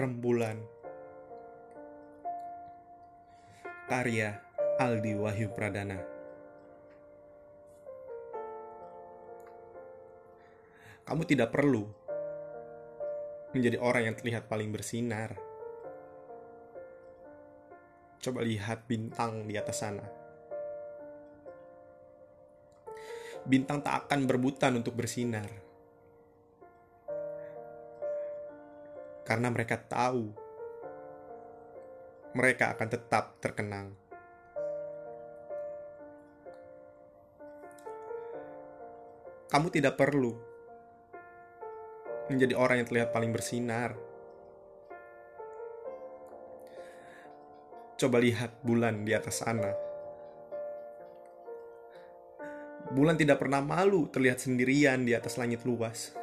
Rembulan Karya Aldi Wahyu Pradana Kamu tidak perlu menjadi orang yang terlihat paling bersinar. Coba lihat bintang di atas sana. Bintang tak akan berbutan untuk bersinar. Karena mereka tahu mereka akan tetap terkenang. Kamu tidak perlu menjadi orang yang terlihat paling bersinar. Coba lihat bulan di atas sana. Bulan tidak pernah malu terlihat sendirian di atas langit luas.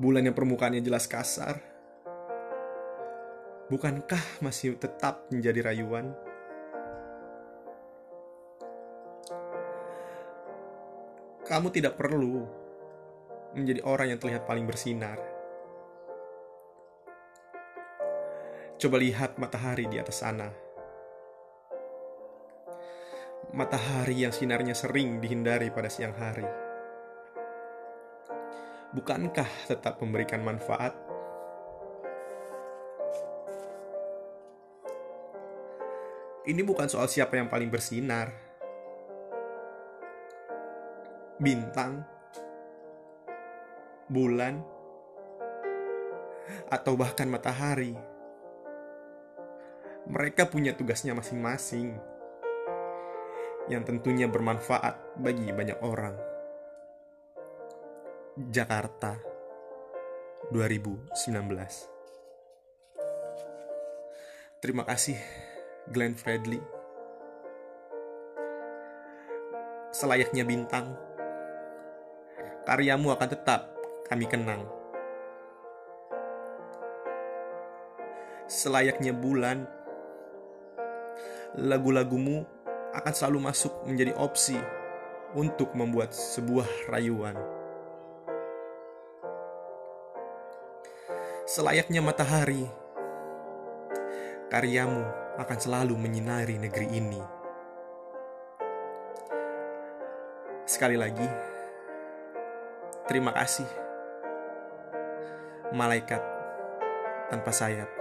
Bulan yang permukaannya jelas kasar. Bukankah masih tetap menjadi rayuan? Kamu tidak perlu menjadi orang yang terlihat paling bersinar. Coba lihat matahari di atas sana. Matahari yang sinarnya sering dihindari pada siang hari. Bukankah tetap memberikan manfaat? Ini bukan soal siapa yang paling bersinar bintang, bulan, atau bahkan matahari. Mereka punya tugasnya masing-masing yang tentunya bermanfaat bagi banyak orang. Jakarta 2019 Terima kasih Glenn Fredly Selayaknya bintang karyamu akan tetap kami kenang. Selayaknya bulan, lagu-lagumu akan selalu masuk menjadi opsi untuk membuat sebuah rayuan. Selayaknya matahari, karyamu akan selalu menyinari negeri ini. Sekali lagi, Terima kasih, malaikat tanpa sayap.